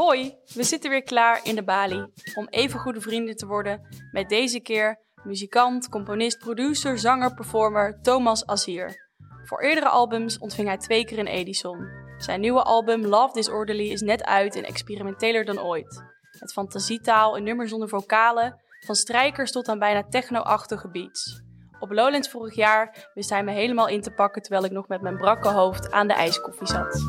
Hoi, we zitten weer klaar in de Bali om even goede vrienden te worden met deze keer muzikant, componist, producer, zanger, performer Thomas Azier. Voor eerdere albums ontving hij twee keer een Edison. Zijn nieuwe album Love Disorderly is net uit en experimenteler dan ooit. Met fantasietaal en nummers zonder vocalen, van strijkers tot aan bijna techno-achtige beats. Op Lowlands vorig jaar wist hij me helemaal in te pakken terwijl ik nog met mijn brakke hoofd aan de ijskoffie zat.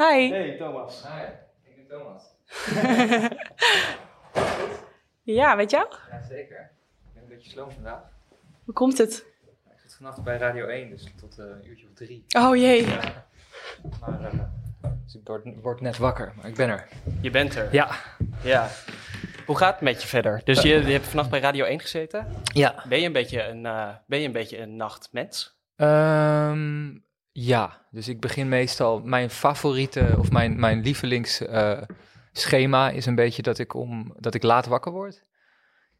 Hi. Hey Thomas. Ja, ik ben Thomas. Ja, weet jou? Ja, zeker. Ik ben een beetje sloom vandaag. Hoe komt het? Ik zit vannacht bij Radio 1, dus tot eh, een uurtje of drie. Oh jee. Ja. Maar, eh, dus ik word, word net wakker, maar ik ben er. Je bent er. Ja. Ja. Hoe gaat het met je verder? Dus je, je hebt vannacht bij Radio 1 gezeten. Ja. Ben je een beetje een, eh, ben je een, beetje een nachtmens? Ehm, ja, dus ik begin meestal... Mijn favoriete, of mijn, mijn lievelingsschema is een beetje dat ik, om, dat ik laat wakker word.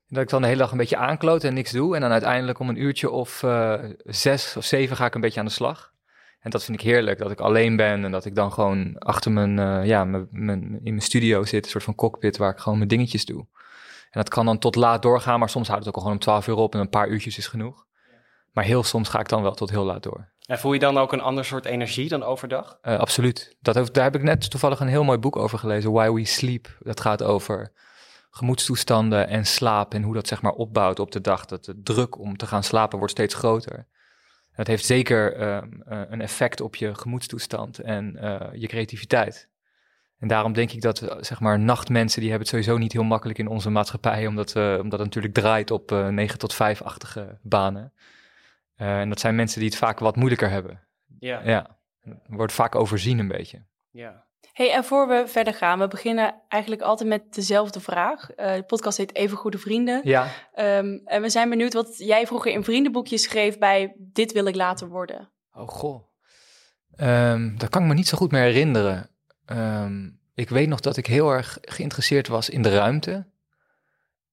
Dat ik dan de hele dag een beetje aankloot en niks doe. En dan uiteindelijk om een uurtje of eh, zes of zeven ga ik een beetje aan de slag. En dat vind ik heerlijk, dat ik alleen ben en dat ik dan gewoon achter mijn, eh, ja, mijn, mijn, in mijn studio zit, een soort van cockpit waar ik gewoon mijn dingetjes doe. En dat kan dan tot laat doorgaan, maar soms houdt het ook al gewoon om twaalf uur op en een paar uurtjes is genoeg. Maar heel soms ga ik dan wel tot heel laat door. En voel je dan ook een ander soort energie dan overdag? Eh, absoluut. Dat, daar heb ik net toevallig een heel mooi boek over gelezen, Why We Sleep. Dat gaat over gemoedstoestanden en slaap en hoe dat zeg maar opbouwt op de dag. Dat de druk om te gaan slapen wordt steeds groter. Dat heeft zeker ehm, eh, een effect op je gemoedstoestand en eh, je creativiteit. En daarom denk ik dat zeg maar nachtmensen, die hebben het sowieso niet heel makkelijk in onze maatschappij, omdat, we, omdat het natuurlijk draait op eh 9 tot 5-achtige banen. Eh, en dat zijn mensen die het vaak wat moeilijker hebben. Ja. Ja, wordt vaak overzien een beetje. ja. Hey, en voor we verder gaan, we beginnen eigenlijk altijd met dezelfde vraag. Eh, de podcast heet Even Goede Vrienden. Ja, Ehm, en we zijn benieuwd wat jij vroeger in vriendenboekjes schreef bij Dit wil ik later worden. oh goh. Ehm, dat kan ik me niet zo goed meer herinneren. Ehm, ik weet nog dat ik heel erg geïnteresseerd was in de ruimte.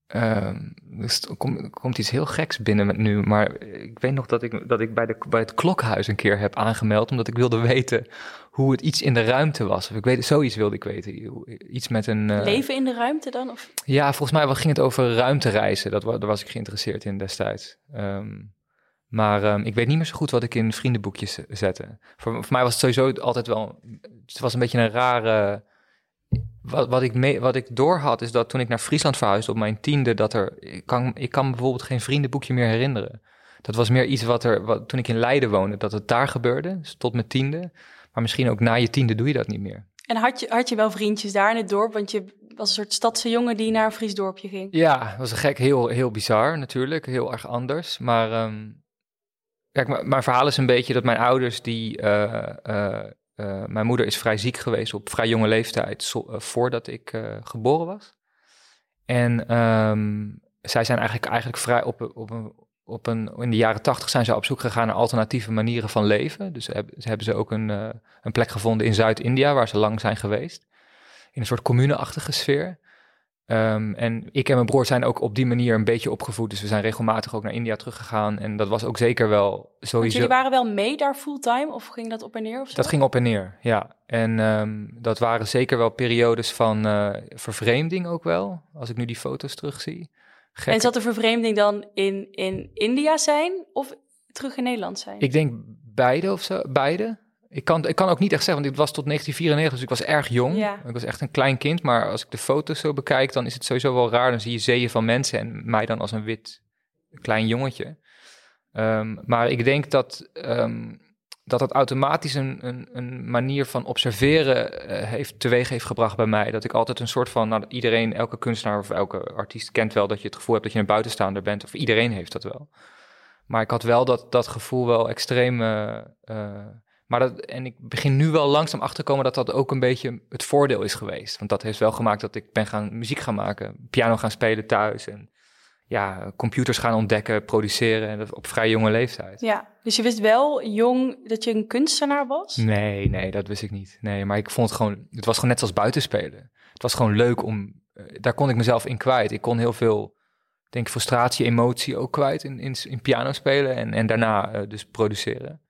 Ehm, dus er komt, er komt iets heel geks binnen met nu, maar ik weet nog dat ik, dat ik bij, de, bij het klokhuis een keer heb aangemeld, omdat ik wilde weten hoe het iets in de ruimte was. Of ik weet, zoiets wilde ik weten. Iets met een... eh, Leven in de ruimte dan? Of? Ja, volgens mij ging het over ruimtereizen. Dat, daar was ik geïnteresseerd in destijds. Ehm, maar ehm, ik weet niet meer zo goed wat ik in vriendenboekjes zette. Voor, voor mij was het sowieso altijd wel... Het was een beetje een rare... Wat, wat, ik mee, wat ik doorhad is dat toen ik naar Friesland verhuisde op mijn tiende... dat er... Ik kan, ik kan bijvoorbeeld geen vriendenboekje meer herinneren. Dat was meer iets wat er... Wat, toen ik in Leiden woonde, dat het daar gebeurde. Dus tot mijn tiende. Maar misschien ook na je tiende doe je dat niet meer. En had je, had je wel vriendjes daar in het dorp? Want je was een soort stadse jongen die naar een Fries dorpje ging. Ja, het was een gek, heel, heel bizar natuurlijk, heel erg anders. Maar ehm, kijk, m- mijn verhaal is een beetje dat mijn ouders, die, eh, eh, eh, mijn moeder is vrij ziek geweest op vrij jonge leeftijd, eh, voordat ik eh, geboren was. En ehm, zij zijn eigenlijk, eigenlijk vrij op, op een, op een, in de jaren tachtig zijn ze op zoek gegaan naar alternatieve manieren van leven. Dus ze hebben ze ook een, een plek gevonden in Zuid-India, waar ze lang zijn geweest. In een soort communeachtige sfeer. Ehm, en ik en mijn broer zijn ook op die manier een beetje opgevoed. Dus we zijn regelmatig ook naar India teruggegaan. En dat was ook zeker wel Want sowieso... jullie waren wel mee daar fulltime? Of ging dat op en neer of zo? Dat ging op en neer, ja. En ehm, dat waren zeker wel periodes van eh, vervreemding ook wel. Als ik nu die foto's terugzie. Gek. En zat de vervreemding dan in, in India zijn of terug in Nederland zijn? Ik denk beide of zo, beide. Ik kan, ik kan ook niet echt zeggen, want dit was tot 1994, dus ik was erg jong. Ja. Ik was echt een klein kind, maar als ik de foto's zo bekijk, dan is het sowieso wel raar. Dan zie je zeeën van mensen en mij dan als een wit klein jongetje. Ehm, maar ik denk dat, ehm, dat het automatisch een, een, een manier van observeren eh, heeft, teweeg heeft gebracht bij mij. Dat ik altijd een soort van, nou, iedereen, elke kunstenaar of elke artiest kent wel dat je het gevoel hebt dat je een buitenstaander bent. Of iedereen heeft dat wel. Maar ik had wel dat, dat gevoel wel extreem. eh, maar dat, en ik begin nu wel langzaam achter te komen dat dat ook een beetje het voordeel is geweest. Want dat heeft wel gemaakt dat ik ben gaan muziek gaan maken, piano gaan spelen thuis. En ja, computers gaan ontdekken, produceren. En dat op vrij jonge leeftijd. Ja, dus je wist wel jong dat je een kunstenaar was? Nee, nee, dat wist ik niet. Nee, maar ik vond het gewoon, het was gewoon net zoals buitenspelen. Het was gewoon leuk om, eh, daar kon ik mezelf in kwijt. Ik kon heel veel, denk frustratie, emotie ook kwijt in, in, in piano spelen en, en daarna eh, dus produceren.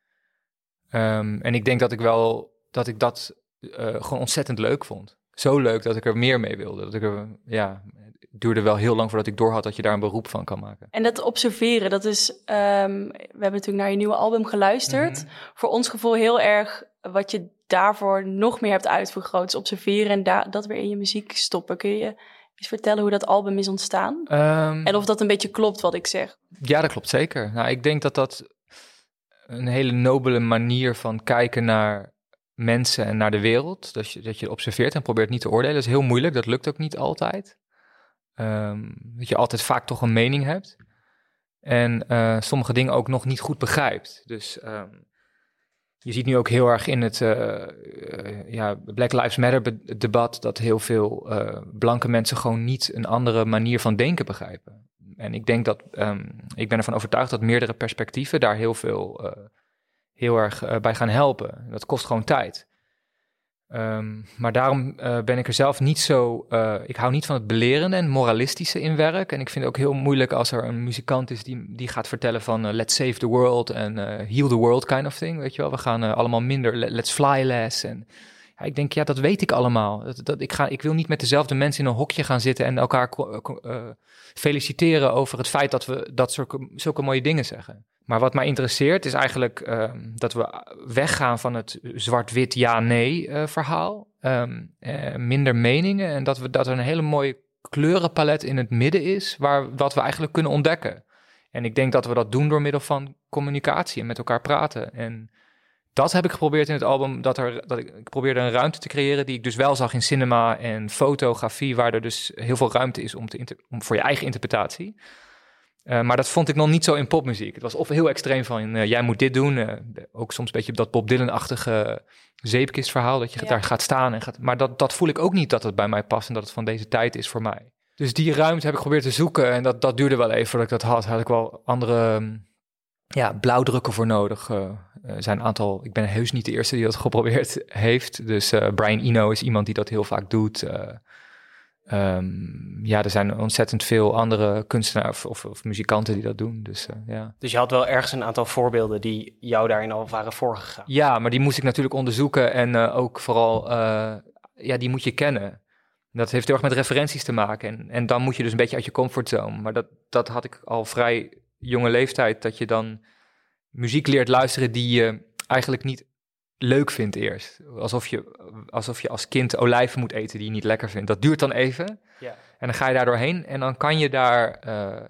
Ehm, en ik denk dat ik wel, dat ik dat eh, gewoon ontzettend leuk vond. Zo leuk dat ik er meer mee wilde. Dat ik er, ja, het duurde wel heel lang voordat ik doorhad dat je daar een beroep van kan maken. En dat observeren, dat is... ehm, we hebben natuurlijk naar je nieuwe album geluisterd. Mhm. Voor ons gevoel heel erg wat je daarvoor nog meer hebt uitvergroot. is observeren en da- dat weer in je muziek stoppen. Kun je eens vertellen hoe dat album is ontstaan? Ehm, En of dat een beetje klopt wat ik zeg. Ja, dat klopt zeker. Nou, ik denk dat dat een hele nobele manier van kijken naar mensen en naar de wereld. Dat je, dat je observeert en probeert niet te oordelen. Dat is heel moeilijk, dat lukt ook niet altijd. Ehm, dat je altijd vaak toch een mening hebt. En eh, sommige dingen ook nog niet goed begrijpt. Dus ehm, je ziet nu ook heel erg in het eh, eh, ja, Black Lives Matter debat dat heel veel blanke mensen gewoon niet een andere manier van denken begrijpen. En ik denk dat, ehm, ik ben ervan overtuigd dat meerdere perspectieven daar heel veel, eh, heel erg eh, bij gaan helpen. Dat kost gewoon tijd. Ehm, maar daarom eh, ben ik er zelf niet zo. ik hou niet van het belerende en moralistische in werk. En ik vind het ook heel moeilijk als er een muzikant is die, die gaat vertellen van let's save the world en heal the world kind of thing. Weet je wel, we gaan allemaal minder, let- let's fly less. En ik denk, ja, dat weet ik allemaal. Dat, ik, ga, ik wil niet met dezelfde mensen in een hokje gaan zitten en elkaar eh, feliciteren over het feit dat we dat zulke, zulke mooie dingen zeggen. Maar wat mij interesseert is eigenlijk ehm, dat we weggaan van het zwart-wit ja-nee eh, verhaal. Ehm, eh, minder meningen en dat, we, dat er een hele mooie kleurenpalet in het midden is, waar, wat we eigenlijk kunnen ontdekken. En ik denk dat we dat doen door middel van communicatie en met elkaar praten. En dat heb ik geprobeerd in het album. Dat er, dat ik, ik probeerde een ruimte te creëren die ik dus wel zag in cinema en fotografie, waar er dus heel veel ruimte is om, te inter- om voor je eigen interpretatie. Eh, maar dat vond ik nog niet zo in popmuziek. Het was of heel extreem van, eh, jij moet dit doen. eh, ook soms een beetje dat Bob Dylan-achtige zeepkistverhaal, dat je Ja. daar gaat staan. En gaat, maar dat, dat voel ik ook niet dat het bij mij past en dat het van deze tijd is voor mij. Dus die ruimte heb ik geprobeerd te zoeken en dat, dat duurde wel even voordat ik dat had. Had ik wel andere mm, ja, blauwdrukken voor nodig. Eh, er zijn een aantal, ik ben heus niet de eerste die dat geprobeerd heeft. Dus eh, Brian Eno is iemand die dat heel vaak doet. Eh, ehm, ja, er zijn ontzettend veel andere kunstenaars of, of, of muzikanten die dat doen. Dus eh, ja. Dus je had wel ergens een aantal voorbeelden die jou daarin al waren voorgegaan. Ja, maar die moest ik natuurlijk onderzoeken en eh, ook vooral, eh, ja, die moet je kennen. Dat heeft heel erg met referenties te maken. En, en dan moet je dus een beetje uit je comfortzone. Maar dat, dat had ik al vrij jonge leeftijd, dat je dan muziek leert luisteren die je eigenlijk niet leuk vindt eerst. Alsof je, alsof je als kind olijven moet eten die je niet lekker vindt. Dat duurt dan even. Ja. En dan ga je daar doorheen en dan kan je daar, eh,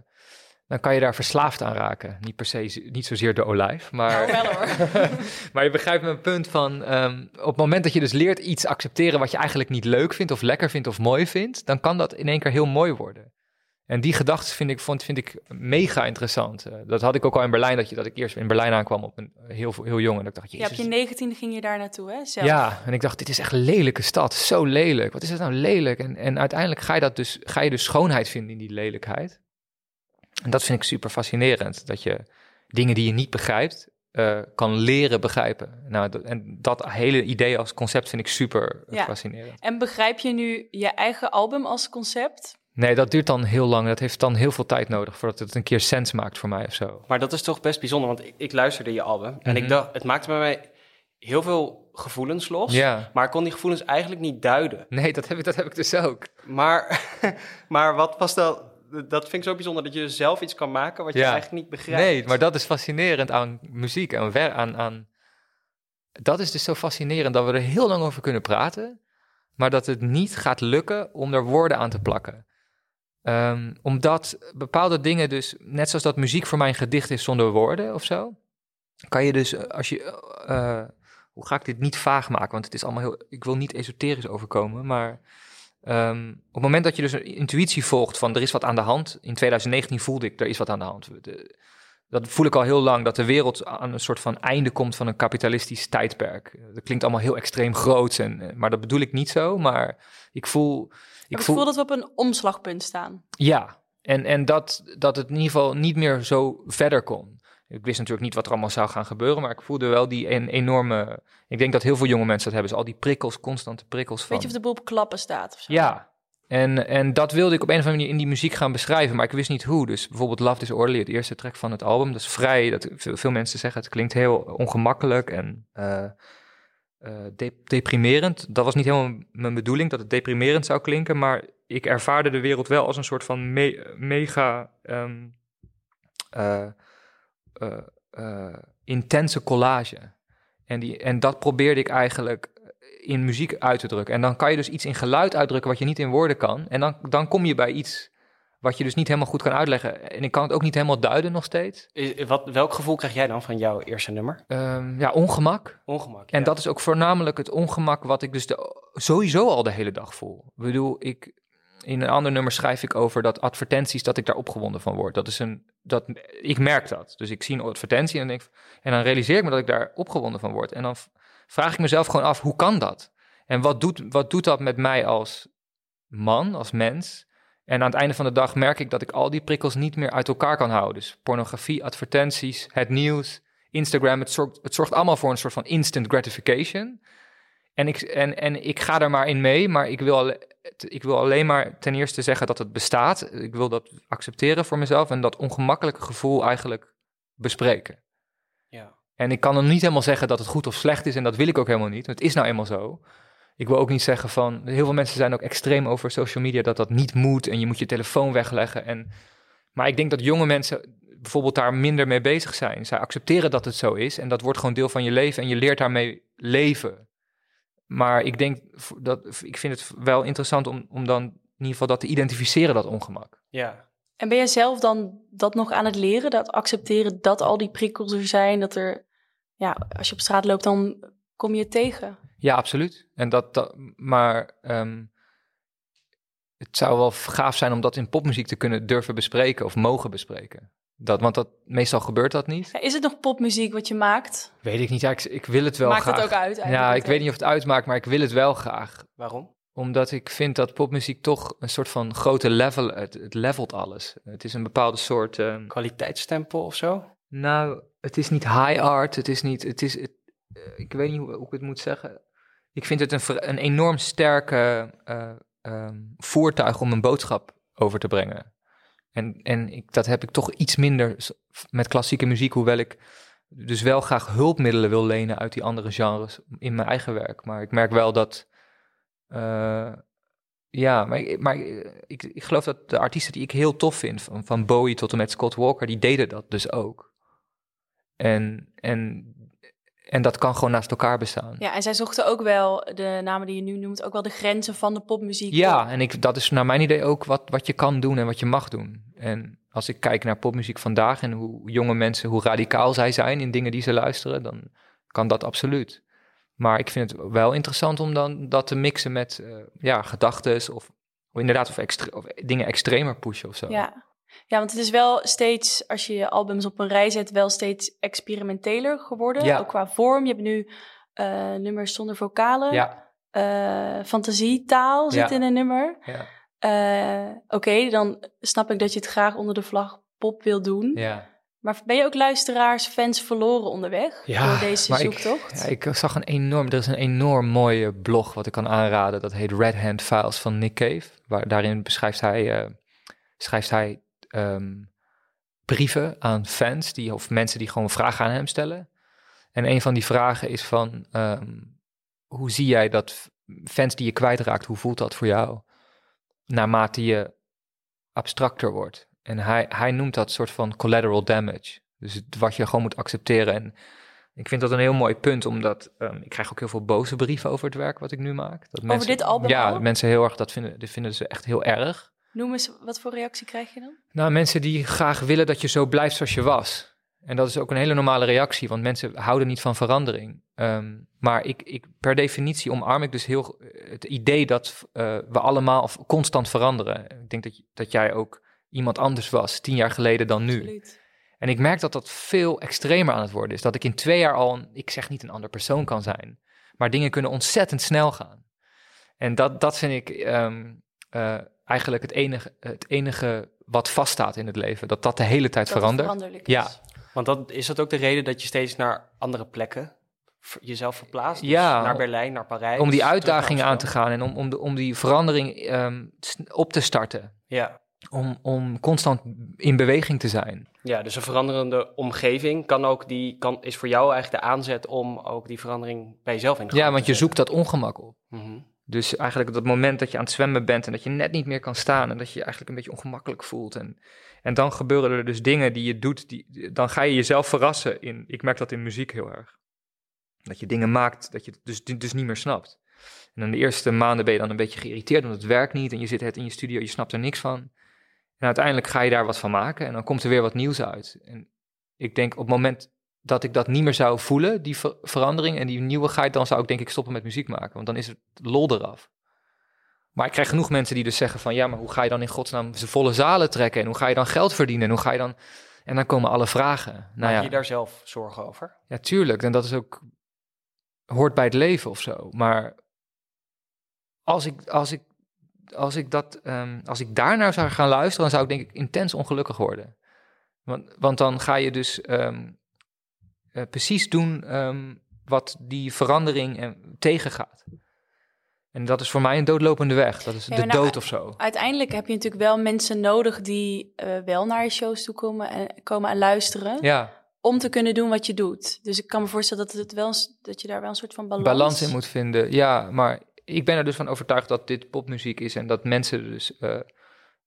dan kan je daar verslaafd aan raken. Niet per se, niet zozeer de olijf, maar... Nou, wel hoor. maar je begrijpt mijn punt van, ehm, op het moment dat je dus leert iets accepteren wat je eigenlijk niet leuk vindt of lekker vindt of mooi vindt, dan kan dat in één keer heel mooi worden. En die gedachten vind ik, vond, vind ik mega interessant. Eh, dat had ik ook al in Berlijn, dat, je, dat ik eerst in Berlijn aankwam op een heel, heel jong. En dat ik dacht, Ja, jezus. op je negentiende ging je daar naartoe, hè? Zelf. Ja, en ik dacht, dit is echt een lelijke stad. Zo lelijk. Wat is het nou lelijk? En, en uiteindelijk ga je, dat dus, ga je dus schoonheid vinden in die lelijkheid. En dat vind ik super fascinerend. Dat je dingen die je niet begrijpt, eh, kan leren begrijpen. Nou, dat, en dat hele idee als concept vind ik super Ja. fascinerend. En begrijp je nu je eigen album als concept? Nee, dat duurt dan heel lang. Dat heeft dan heel veel tijd nodig voordat het een keer sens maakt voor mij of zo. Maar dat is toch best bijzonder, want ik, ik luisterde je album en Mhm. ik dacht, het maakte bij mij heel veel gevoelens los. Ja. Maar ik kon die gevoelens eigenlijk niet duiden. Nee, dat heb ik, dat heb ik dus ook. Maar, maar wat was dan... Dat vind ik zo bijzonder, dat je zelf iets kan maken wat je Ja. eigenlijk niet begrijpt. Nee, maar dat is fascinerend aan muziek en aan, aan. Dat is dus zo fascinerend dat we er heel lang over kunnen praten, maar dat het niet gaat lukken om er woorden aan te plakken. Ehm, omdat bepaalde dingen dus, net zoals dat muziek voor mij een gedicht is zonder woorden of zo, kan je dus, eh, als je, eh, eh, hoe ga ik dit niet vaag maken, want het is allemaal heel, ik wil niet esoterisch overkomen, maar ehm, op het moment dat je dus een intuïtie volgt van er is wat aan de hand, in 2019 voelde ik er is wat aan de hand. Dat voel ik al heel lang, dat de wereld aan een soort van einde komt van een kapitalistisch tijdperk. Dat klinkt allemaal heel extreem groots, en, maar dat bedoel ik niet zo, maar ik voel... Ik gevoel dat we op een omslagpunt staan. Ja, en, en dat, dat het in ieder geval niet meer zo verder kon. Ik wist natuurlijk niet wat er allemaal zou gaan gebeuren, maar ik voelde wel die een enorme... Ik denk dat heel veel jonge mensen dat hebben, dus al die prikkels, constante prikkels van... Weet je of de boel op klappen staat of zo? Ja, en, en dat wilde ik op een of andere manier in die muziek gaan beschrijven, maar ik wist niet hoe. Dus bijvoorbeeld Love Disorderly, het eerste track van het album, dat is vrij, dat veel, veel mensen zeggen, het klinkt heel ongemakkelijk en... eh, eh, de- deprimerend. Dat was niet helemaal mijn bedoeling, dat het deprimerend zou klinken, maar ik ervaarde de wereld wel als een soort van me- mega ehm, eh, eh, eh, intense collage. En, die, en dat probeerde ik eigenlijk in muziek uit te drukken. En dan kan je dus iets in geluid uitdrukken wat je niet in woorden kan. En dan, dan kom je bij iets wat je dus niet helemaal goed kan uitleggen. En ik kan het ook niet helemaal duiden nog steeds. Is- Wat, welk gevoel krijg jij dan van jouw eerste nummer? Ehm, ja, ongemak. Ongemak. En ja. dat is ook voornamelijk het ongemak wat ik dus de, sowieso al de hele dag voel. Ik bedoel, ik, in een ander nummer schrijf ik over dat advertenties, dat ik daar opgewonden van word. Dat is een, dat, ik merk dat. Dus ik zie een advertentie en, denk, en dan realiseer ik me dat ik daar opgewonden van word. En dan vraag ik mezelf gewoon af, hoe kan dat? En wat doet, wat doet dat met mij als man, als mens? En aan het einde van de dag merk ik dat ik al die prikkels niet meer uit elkaar kan houden. Dus pornografie, advertenties, het nieuws, Instagram, het zorgt, het zorgt allemaal voor een soort van instant gratification. En ik, en, en ik ga daar maar in mee, maar ik wil, ik wil alleen maar ten eerste zeggen dat het bestaat. Ik wil dat accepteren voor mezelf en dat ongemakkelijke gevoel eigenlijk bespreken. Ja. En ik kan dan niet helemaal zeggen dat het goed of slecht is en dat wil ik ook helemaal niet. Het is nou eenmaal zo. Ik wil ook niet zeggen van, heel veel mensen zijn ook extreem over social media dat dat niet moet en je moet je telefoon wegleggen. En, maar ik denk dat jonge mensen bijvoorbeeld daar minder mee bezig zijn. Zij accepteren dat het zo is en dat wordt gewoon deel van je leven en je leert daarmee leven. Maar ik denk dat ik vind het wel interessant om, om dan in ieder geval dat te identificeren, dat ongemak. Ja. En ben jij zelf dan dat nog aan het leren? Dat accepteren dat al die prikkels er zijn, dat er, ja, als je op straat loopt, dan kom je het tegen. Ja, absoluut. En dat, dat maar ehm, het zou wel gaaf zijn om dat in popmuziek te kunnen durven bespreken of mogen bespreken. Dat, want dat, meestal gebeurt dat niet. Ja, is het nog popmuziek wat je maakt? Weet ik niet. Ja, ik, ik wil het wel Maakt graag. het ook uit? ja, ik weet niet of het uitmaakt, maar ik wil het wel graag. Waarom? Omdat ik vind dat popmuziek toch een soort van grote level, het, het levelt alles. Het is een bepaalde soort, ehm, Kwaliteitsstempel of zo? nou, het is niet high art, het is niet, het is, het, ik weet niet hoe, hoe ik het moet zeggen. Ik vind het een, een enorm sterke eh, ehm, voertuig om een boodschap over te brengen. En, en ik, dat heb ik toch iets minder met klassieke muziek, hoewel ik dus wel graag hulpmiddelen wil lenen uit die andere genres in mijn eigen werk. Maar ik merk wel dat, eh, ja, maar, ik, maar ik, ik geloof dat de artiesten die ik heel tof vind, van, van Bowie tot en met Scott Walker, die deden dat dus ook. En, en, en dat kan gewoon naast elkaar bestaan. Ja, en zij zochten ook wel, de namen die je nu noemt, ook wel de grenzen van de popmuziek. Ja, en ik, dat is naar mijn idee ook wat, wat je kan doen en wat je mag doen. En als ik kijk naar popmuziek vandaag en hoe jonge mensen, hoe radicaal zij zijn in dingen die ze luisteren, dan kan dat absoluut. Maar ik vind het wel interessant om dan dat te mixen met eh, ja, gedachtes of, of inderdaad of, extre- of dingen extremer pushen of zo. Ja. Ja, want het is wel steeds, als je je albums op een rij zet, wel steeds experimenteler geworden. Ja. Ook qua vorm. Je hebt nu eh, nummers zonder vocalen. ja, Eh, fantasietaal zit Ja. in een nummer. ja, Eh, Oké, dan snap ik dat je het graag onder de vlag pop wil doen. ja. Maar ben je ook luisteraars, fans verloren onderweg Ja, door deze maar ik- zoektocht? Ja, ik zag een enorm, er is een enorm mooie blog wat ik kan aanraden. Dat heet Red Hand Files van Nick Cave. Waar, daarin beschrijft hij, schrijft hij ehm, brieven aan fans die, of mensen die gewoon vragen aan hem stellen. En een van die vragen is van, ehm, hoe zie jij dat fans die je kwijtraakt, hoe voelt dat voor jou? Naarmate je abstracter wordt. En hij, hij noemt dat soort van collateral damage. Dus het, wat je gewoon moet accepteren. En ik vind dat een heel mooi punt, omdat ehm, ik krijg ook heel veel boze brieven over het werk wat ik nu maak. Dat mensen, dit album Ja, al? mensen heel erg, dat vinden, dat vinden ze echt heel erg. Noem eens, wat voor reactie krijg je dan? Nou, mensen die graag willen dat je zo blijft zoals je was. En dat is ook een hele normale reactie, want mensen houden niet van verandering. Ehm, maar ik, ik, per definitie omarm ik dus heel eh, het idee dat eh, we allemaal constant veranderen. Ik denk dat, dat jij ook iemand anders was tien jaar geleden dan nu. Absoluut. En ik merk dat dat veel extremer aan het worden is. Dat ik in twee jaar al, een, ik zeg niet een ander persoon kan zijn, maar dingen kunnen ontzettend snel gaan. En dat, dat vind ik ehm, eh, eigenlijk het enige, het enige wat vaststaat in het leven. Dat dat de hele tijd Dat het verandert. Ja. Want dat, is dat ook de reden dat je steeds naar andere plekken jezelf verplaatst? Dus Ja. naar Berlijn, naar Parijs. Om die uitdagingen aan te gaan en om, om, de, om die verandering ehm, op te starten. Ja, om, om constant in beweging te zijn. Ja, dus een veranderende omgeving kan ook die, kan, is voor jou eigenlijk de aanzet om ook die verandering bij jezelf in te Ja, want je zoekt dat ongemak op. Mhm. Dus eigenlijk dat moment dat je aan het zwemmen bent en dat je net niet meer kan staan en dat je je eigenlijk een beetje ongemakkelijk voelt. En, en dan gebeuren er dus dingen die je doet, die, dan ga je jezelf verrassen. In, ik merk dat in muziek heel erg. Dat je dingen maakt dat je het dus, dus niet meer snapt. En dan de eerste maanden ben je dan een beetje geïrriteerd, want het werkt niet. En je zit het in je studio, je snapt er niks van. En uiteindelijk ga je daar wat van maken en dan komt er weer wat nieuws uit. En ik denk op het moment dat ik dat niet meer zou voelen, die ver- verandering en die nieuwigheid, dan zou ik denk ik stoppen met muziek maken. Want dan is het lol eraf. Maar ik krijg genoeg mensen die dus zeggen van, ja, maar hoe ga je dan in godsnaam ze volle zalen trekken? En hoe ga je dan geld verdienen? En hoe ga je dan... En dan komen alle vragen. Nou Maak ja, je daar zelf zorgen over? ja, tuurlijk. En dat is ook hoort bij het leven of zo. Maar als ik, als ik, als ik, dat, ehm, als ik daarnaar zou gaan luisteren, dan zou ik denk ik intens ongelukkig worden. Want, want dan ga je dus ehm, eh, precies doen ehm, wat die verandering eh, tegengaat. En dat is voor mij een doodlopende weg. Dat is Ja, de nou, dood of zo. Uiteindelijk heb je natuurlijk wel mensen nodig die eh, wel naar je shows toe komen en, komen en luisteren. Ja, Om te kunnen doen wat je doet. Dus ik kan me voorstellen dat, het wel, dat je daar wel een soort van balans... balans in moet vinden. Ja, maar ik ben er dus van overtuigd dat dit popmuziek is en dat mensen dus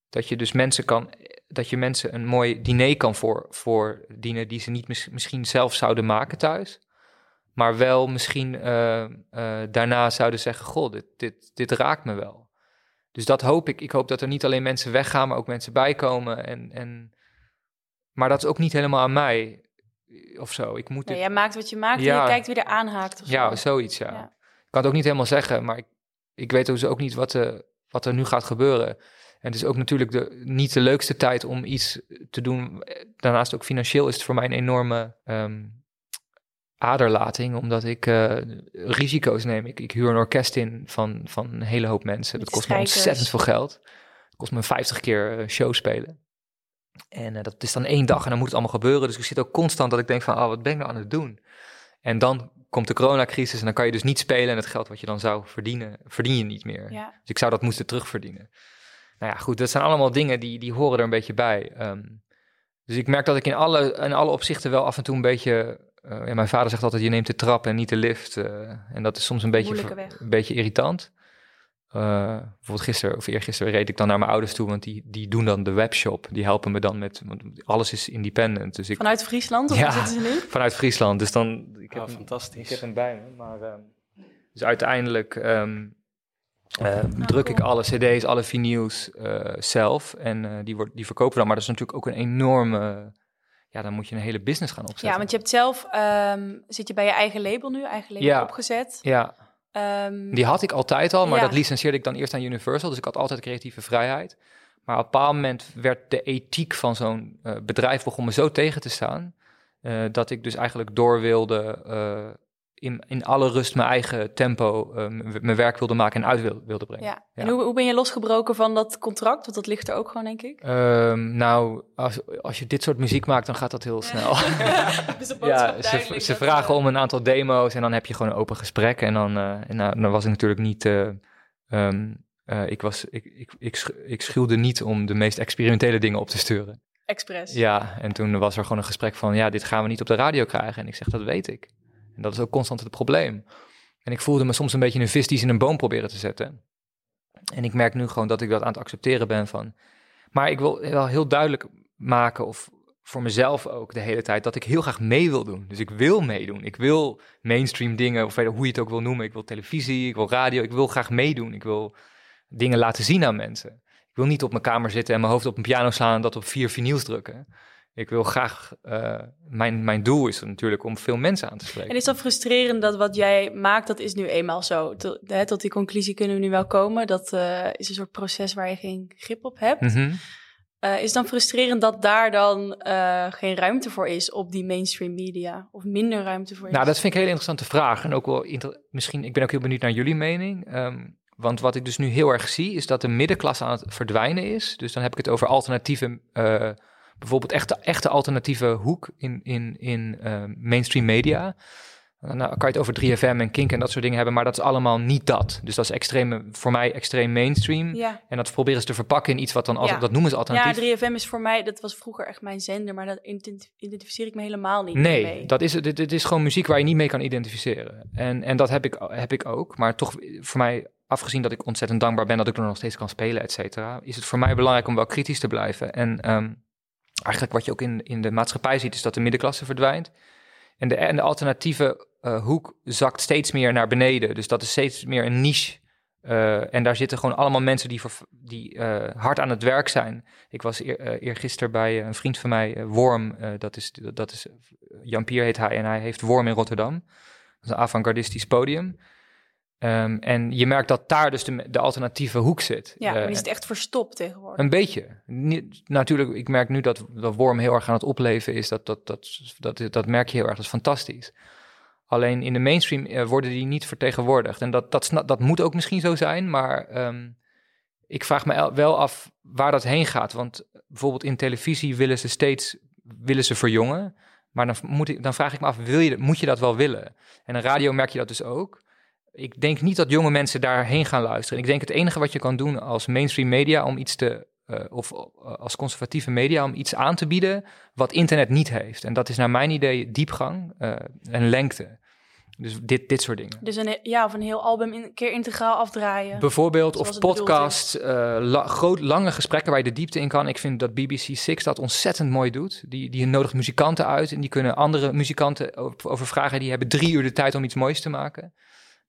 dat je dus mensen kan dat je mensen een mooi diner kan voor, voordienen die ze niet mis- misschien zelf zouden maken thuis, maar wel misschien eh, eh, daarna zouden zeggen: Goh, dit, dit, dit raakt me wel. Dus dat hoop ik. Ik hoop dat er niet alleen mensen weggaan, maar ook mensen bijkomen. En, en, maar dat is ook niet helemaal aan mij of zo. Ik moet dit- jij maakt wat je maakt en je kijkt wie er aanhaakt. Of zo. ja, zoiets, ja. Ja. Ik kan het ook niet helemaal zeggen, maar ik, ik weet dus ook niet wat, eh, wat er nu gaat gebeuren. En het is ook natuurlijk de, niet de leukste tijd om iets te doen. Daarnaast ook financieel is het voor mij een enorme ehm, aderlating, omdat ik eh, risico's neem. Ik, ik huur een orkest in van, van een hele hoop mensen. Met Dat kost me ontzettend veel geld. Het kost me 50 keer eh, show spelen. En eh, dat is dan één dag en dan moet het allemaal gebeuren. Dus ik zit ook constant dat ik denk van, oh, wat ben ik nou aan het doen? En dan komt de coronacrisis en dan kan je dus niet spelen. En het geld wat je dan zou verdienen, verdien je niet meer. Ja. Dus ik zou dat moeten terugverdienen. Nou ja, goed, dat zijn allemaal dingen die, die horen er een beetje bij. Ehm, dus ik merk dat ik in alle, in alle opzichten wel af en toe een beetje... eh, ja, mijn vader zegt altijd, je neemt de trap en niet de lift. eh, en dat is soms een beetje, ver- een beetje irritant. Eh, bijvoorbeeld gisteren of eergisteren reed ik dan naar mijn ouders toe, want die, die doen dan de webshop. Die helpen me dan met, want alles is independent. Dus ik, Vanuit Friesland, of Ja. zitten ze nu? vanuit Friesland. Dus dan, ik heb, Oh, fantastisch. ik heb hem bij me. Maar, ehm, dus uiteindelijk ehm, eh, Ah, druk ik alle cd's, alle vinyls eh, zelf. En eh, die, wordt, die verkopen we dan. Maar dat is natuurlijk ook een enorme... Ja, dan moet je een hele business gaan opzetten. Ja, want je hebt zelf, ehm, zit je bij je eigen label nu, eigen label Ja. opgezet. Ja, Ehm, die had ik altijd al, maar Ja. dat licentieerde ik dan eerst aan Universal. Dus ik had altijd creatieve vrijheid. Maar op een bepaald moment werd de ethiek van zo'n eh, bedrijf begon me zo tegen te staan. eh, dat ik dus eigenlijk door wilde eh, in, in alle rust mijn eigen tempo eh, m- mijn werk wilde maken en uit wil- wilde brengen. ja. En hoe, hoe ben je losgebroken van dat contract? Want dat ligt er ook gewoon, denk ik. Ehm, nou, als, als je dit soort muziek maakt, dan gaat dat heel snel. Dus ja, ze, ze vragen om een aantal demo's en dan heb je gewoon een open gesprek. En dan, eh, en nou, dan was ik natuurlijk niet. eh, ehm, eh, ik, was, ik, ik, ik, ik schuwde niet om de meest experimentele dingen op te sturen. Express. Ja, en toen was er gewoon een gesprek van: ja, dit gaan we niet op de radio krijgen. En ik zeg: dat weet ik. Dat is ook constant het probleem. En ik voelde me soms een beetje een vis die ze in een boom proberen te zetten. En ik merk nu gewoon dat ik dat aan het accepteren ben van. Maar ik wil wel heel duidelijk maken, of voor mezelf ook de hele tijd, dat ik heel graag mee wil doen. Dus ik wil meedoen. Ik wil mainstream dingen, of hoe je het ook wil noemen. Ik wil televisie, ik wil radio. Ik wil graag meedoen. Ik wil dingen laten zien aan mensen. Ik wil niet op mijn kamer zitten en mijn hoofd op een piano slaan en dat op vier vinyls drukken. Ik wil graag, eh, mijn, mijn doel is natuurlijk om veel mensen aan te spreken. En is dat frustrerend dat wat jij maakt, dat is nu eenmaal zo? Tot, hè, tot die conclusie kunnen we nu wel komen. Dat eh, is een soort proces waar je geen grip op hebt. Eh, is het dan frustrerend dat daar dan geen ruimte voor is op die mainstream media? Of minder ruimte voor is? Nou, dat vind ik een hele interessante vraag. En ook wel misschien, ik ben ook heel benieuwd naar jullie mening. Ehm, want wat ik dus nu heel erg zie, is dat de middenklasse aan het verdwijnen is. Dus dan heb ik het over alternatieve, bijvoorbeeld echte, echte alternatieve hoek in, in, in eh, mainstream media. Nou, kan je het over 3FM en Kink en dat soort dingen hebben, maar dat is allemaal niet dat. Dus dat is extreem, voor mij extreem mainstream. Ja. En dat proberen ze te verpakken in iets wat dan, als, Ja. dat noemen ze alternatief. ja, 3FM is voor mij, dat was vroeger echt mijn zender, maar dat ident- identificeer ik me helemaal niet Nee, mee. dat is, dit, dit is gewoon muziek waar je niet mee kan identificeren. En, en dat heb ik, heb ik ook. Maar toch, voor mij, afgezien dat ik ontzettend dankbaar ben dat ik er nog steeds kan spelen, et cetera, is het voor mij belangrijk om wel kritisch te blijven. En ehm, eigenlijk wat je ook in, in de maatschappij ziet, is dat de middenklasse verdwijnt. En de, en de alternatieve eh, hoek zakt steeds meer naar beneden. Dus dat is steeds meer een niche. Eh, en daar zitten gewoon allemaal mensen die, voor, die eh, hard aan het werk zijn. Ik was eer, eergisteren bij een vriend van mij, Worm. dat is, dat is Jan Pier heet hij en hij heeft Worm in Rotterdam. Dat is een avant-gardistisch podium. Ehm, en je merkt dat daar dus de, de alternatieve hoek zit. ja, Eh, maar die is het echt verstopt tegenwoordig. een beetje. Niet, natuurlijk, ik merk nu dat, dat Worm heel erg aan het opleven is. Dat, dat, dat, dat, dat merk je heel erg. Dat is fantastisch. Alleen in de mainstream eh, worden die niet vertegenwoordigd. En dat, dat, dat moet ook misschien zo zijn. Maar ehm, ik vraag me el- wel af waar dat heen gaat. Want bijvoorbeeld in televisie willen ze steeds willen ze verjongen. Maar dan, moet ik, dan vraag ik me af, wil je, moet je dat wel willen? En in radio merk je dat dus ook. Ik denk niet dat jonge mensen daarheen gaan luisteren. Ik denk het enige wat je kan doen als mainstream media om iets te, eh, of eh, als conservatieve media om iets aan te bieden wat internet niet heeft. En dat is naar mijn idee diepgang eh, en lengte. Dus dit, dit soort dingen. Dus een, ja, of een heel album in, een keer integraal afdraaien. Bijvoorbeeld, of podcasts, la- groot, lange gesprekken waar je de diepte in kan. Ik vind dat BBC Six dat ontzettend mooi doet. Die, die nodigt muzikanten uit en die kunnen andere muzikanten over, over vragen. Die hebben drie uur de tijd om iets moois te maken.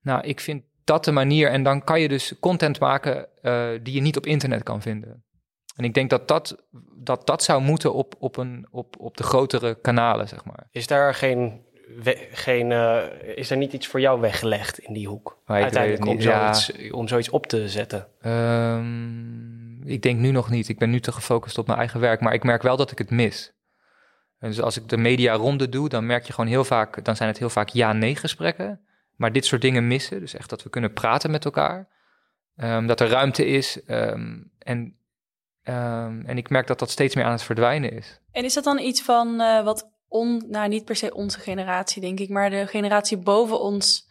Nou, ik vind dat de manier. En dan kan je dus content maken eh, die je niet op internet kan vinden. En ik denk dat dat, dat, dat zou moeten op, op, een, op, op de grotere kanalen, zeg maar. Is daar geen, we- geen eh, is er niet iets voor jou weggelegd in die hoek? Maar Uiteindelijk om. Ja. zoiets, om zoiets op te zetten. Ehm, ik denk nu nog niet. Ik ben nu te gefocust op mijn eigen werk. Maar ik merk wel dat ik het mis. En dus als ik de media ronde doe, dan merk je gewoon heel vaak... dan zijn het heel vaak ja-nee gesprekken. Maar dit soort dingen missen. Dus echt dat we kunnen praten met elkaar. Ehm, dat er ruimte is. ehm, en, ehm, en ik merk dat dat steeds meer aan het verdwijnen is. En is dat dan iets van eh, wat on, nou niet per se onze generatie, denk ik, maar de generatie boven ons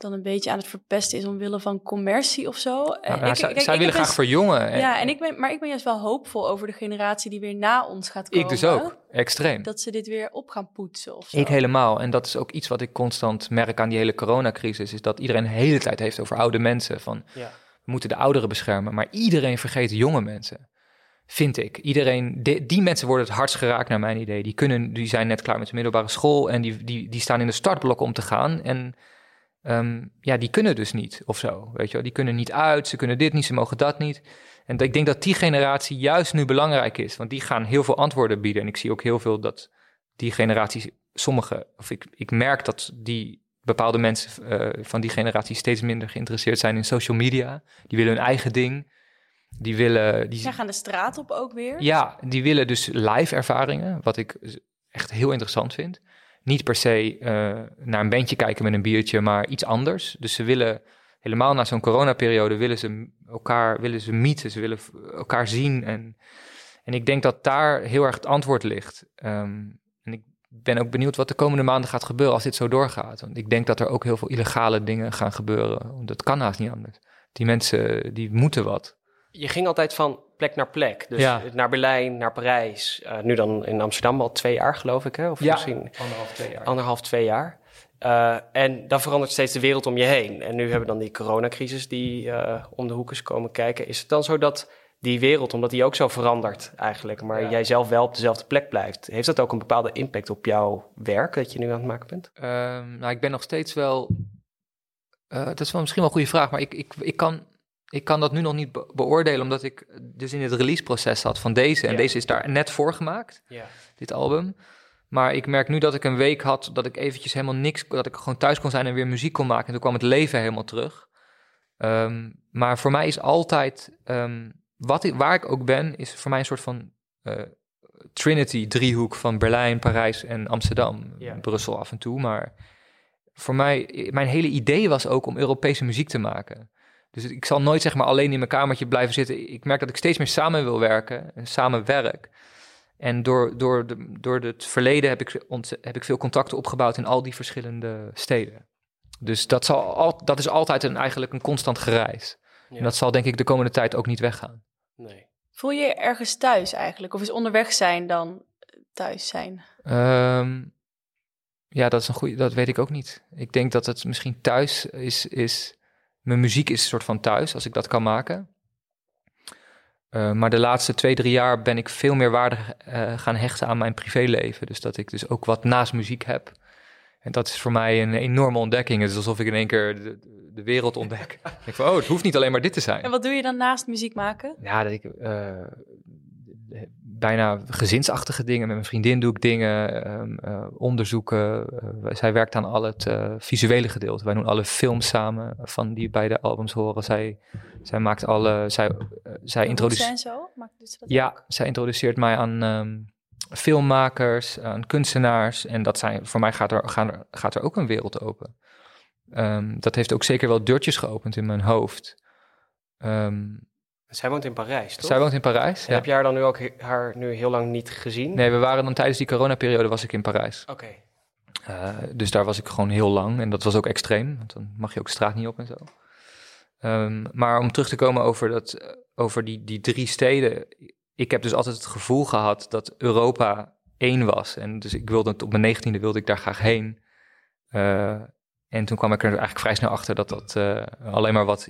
dan een beetje aan het verpesten is omwille van commercie of zo? Eh, Nou, nou, ik- zij kijk, zij ik willen graag best- verjongen. En- Ja, en ik ben, maar ik ben juist wel hoopvol over de generatie die weer na ons gaat komen. ik dus ook. Extreem. Dat ze dit weer op gaan poetsen of zo. Ik helemaal. En dat is ook iets wat ik constant merk aan die hele coronacrisis. Is dat iedereen de hele tijd heeft over oude mensen. Van Ja. we moeten de ouderen beschermen. Maar iedereen vergeet jonge mensen. Vind ik. Iedereen, die, die mensen worden het hardst geraakt naar mijn idee. Die, kunnen, die zijn net klaar met de middelbare school. En die, die, die staan in de startblok om te gaan. En ehm, ja, die kunnen dus niet of zo. Weet je wel? Die kunnen niet uit. Ze kunnen dit niet. Ze mogen dat niet. En ik denk dat die generatie juist nu belangrijk is. Want die gaan heel veel antwoorden bieden. En ik zie ook heel veel dat die generatie, sommige, of ik, ik merk dat die bepaalde mensen eh, van die generatie steeds minder geïnteresseerd zijn in social media. Die willen hun eigen ding. Die willen. Die, Zij gaan de straat op ook weer. ja, die willen dus live ervaringen, wat ik echt heel interessant vind. Niet per se eh, naar een bandje kijken met een biertje, maar iets anders. Dus ze willen helemaal na zo'n coronaperiode willen ze elkaar willen ze meeten, ze willen elkaar zien. En, en ik denk dat daar heel erg het antwoord ligt. Ehm, en ik ben ook benieuwd wat de komende maanden gaat gebeuren als dit zo doorgaat. Want ik denk dat er ook heel veel illegale dingen gaan gebeuren. Dat kan haast niet anders. Die mensen die moeten wat. Je ging altijd van plek naar plek. Dus Ja. naar Berlijn, naar Parijs. Eh, nu dan in Amsterdam al twee jaar, geloof ik. Hè? Of misschien anderhalf, twee jaar. anderhalf, twee jaar. Eh, en dan verandert steeds de wereld om je heen. En nu hebben we dan die coronacrisis die eh, om de hoek is komen kijken. Is het dan zo dat die wereld, omdat die ook zo verandert eigenlijk, maar Ja. jij zelf wel op dezelfde plek blijft, heeft dat ook een bepaalde impact op jouw werk dat je nu aan het maken bent? Ehm, nou, ik ben nog steeds wel. eh, dat is wel misschien wel een goede vraag, maar ik, ik, ik, kan, ik kan dat nu nog niet be- beoordelen, omdat ik dus in het releaseproces zat van deze. En Ja. deze is daar net voor gemaakt, Ja. dit album. Maar ik merk nu dat ik een week had dat ik eventjes helemaal niks, dat ik gewoon thuis kon zijn en weer muziek kon maken. En toen kwam het leven helemaal terug. Ehm, maar voor mij is altijd, ehm, wat ik, waar ik ook ben, is voor mij een soort van eh, Trinity-driehoek van Berlijn, Parijs en Amsterdam. Ja. Brussel af en toe, maar voor mij, mijn hele idee was ook om Europese muziek te maken. Dus ik zal nooit zeg maar alleen in mijn kamertje blijven zitten. Ik merk dat ik steeds meer samen wil werken en samen werk. En door, door, de, door het verleden heb ik, ont, heb ik veel contacten opgebouwd in al die verschillende steden. Dus dat, zal al, dat is altijd een, eigenlijk een constant gereis. Ja. En dat zal denk ik de komende tijd ook niet weggaan. Nee. Voel je je ergens thuis eigenlijk? Of is onderweg zijn dan thuis zijn? Ehm, ja, dat is een goede. Dat weet ik ook niet. Ik denk dat het misschien thuis is. is mijn muziek is een soort van thuis, als ik dat kan maken. Uh, maar de laatste twee, drie jaar ben ik veel meer waarde uh, gaan hechten aan mijn privéleven. Dus dat ik dus ook wat naast muziek heb. En dat is voor mij een enorme ontdekking. Het is alsof ik in één keer de, de wereld ontdek. ik denk van, oh, het hoeft niet alleen maar dit te zijn. En wat doe je dan naast muziek maken? Ja, dat ik uh, bijna gezinsachtige dingen. Met mijn vriendin doe ik dingen, um, uh, onderzoeken. Uh, zij werkt aan al het uh, visuele gedeelte. Wij doen alle films samen van die bij de albums horen. Zij, zij maakt alle. Zij, zij introduceert. en zo? Maakt dus dat ja, ook? zij introduceert mij aan um, filmmakers, aan kunstenaars. En dat zijn, voor mij gaat er, gaan er, gaat er ook een wereld open. Um, dat heeft ook zeker wel deurtjes geopend in mijn hoofd. Um, zij woont in Parijs, toch? Zij woont in Parijs, ja. Heb je haar dan nu ook he haar nu heel lang niet gezien? Nee, we waren dan tijdens die coronaperiode was ik in Parijs. Oké. Okay. Uh, dus daar was ik gewoon heel lang en dat was ook extreem, want dan mag je ook straat niet op en zo. Um, maar om terug te komen over, dat, over die, die drie steden. Ik heb dus altijd het gevoel gehad dat Europa één was. En dus ik wilde op mijn negentiende wilde ik daar graag heen. Uh, en toen kwam ik er eigenlijk vrij snel achter dat dat uh, alleen maar wat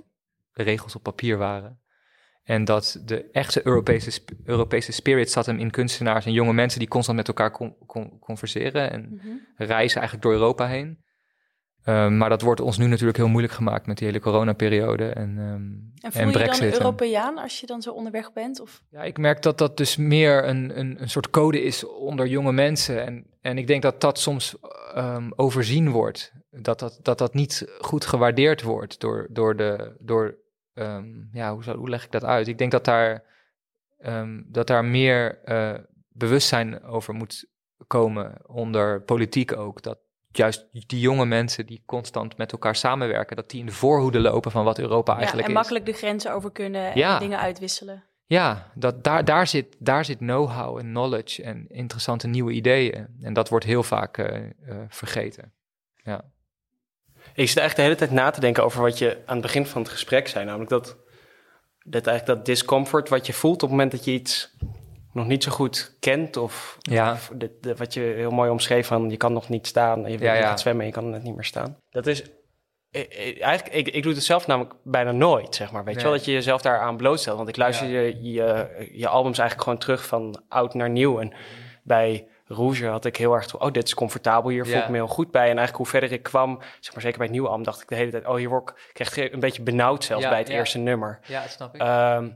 regels op papier waren. En dat de echte Europese, Europese spirit zat hem in kunstenaars en jonge mensen die constant met elkaar con, con, converseren en Mhm. reizen eigenlijk door Europa heen. Um, maar dat wordt ons nu natuurlijk heel moeilijk gemaakt met die hele coronaperiode en, um, En voel en je Brexit. dan Europeaan als je dan zo onderweg bent? Of? Ja, ik merk dat dat dus meer een, een, een soort code is onder jonge mensen. En, en ik denk dat dat soms um, overzien wordt. Dat dat, dat dat niet goed gewaardeerd wordt door, door de... Door, um, ja, hoe, zou, hoe leg ik dat uit? Ik denk dat daar, um, dat daar meer uh, bewustzijn over moet komen onder politiek ook. Dat juist die jonge mensen die constant met elkaar samenwerken, dat die in de voorhoede lopen van wat Europa eigenlijk ja, en is. makkelijk de grenzen over kunnen Ja. en dingen uitwisselen. Ja, dat, daar, daar zit, daar zit know-how en knowledge en interessante nieuwe ideeën. En dat wordt heel vaak uh, uh, vergeten. Ja. Ik zit eigenlijk de hele tijd na te denken over wat je aan het begin van het gesprek zei. Namelijk dat, dat, eigenlijk dat discomfort wat je voelt op het moment dat je iets nog niet zo goed kent. Of, Ja. of de, de- wat je heel mooi omschreef van je kan nog niet staan. Je, Ja, je ja. gaat zwemmen en je kan net niet meer staan. Dat is... eh, eh, Eigenlijk, ik, ik doe het zelf namelijk bijna nooit, zeg maar. Weet je wel, dat je jezelf daaraan blootstelt. Want ik luister Ja. je, je, je albums eigenlijk gewoon terug van oud naar nieuw. En bij Rouge had ik heel erg... Oh, dit is comfortabel, hier voel ik me heel goed bij. En eigenlijk hoe verder ik kwam, zeg maar zeker bij het nieuwe album... dacht ik de hele tijd, oh, hier word ik, ik kreeg een beetje benauwd zelfs Ja, bij het ja. eerste nummer. ja, dat snap ik. Ehm,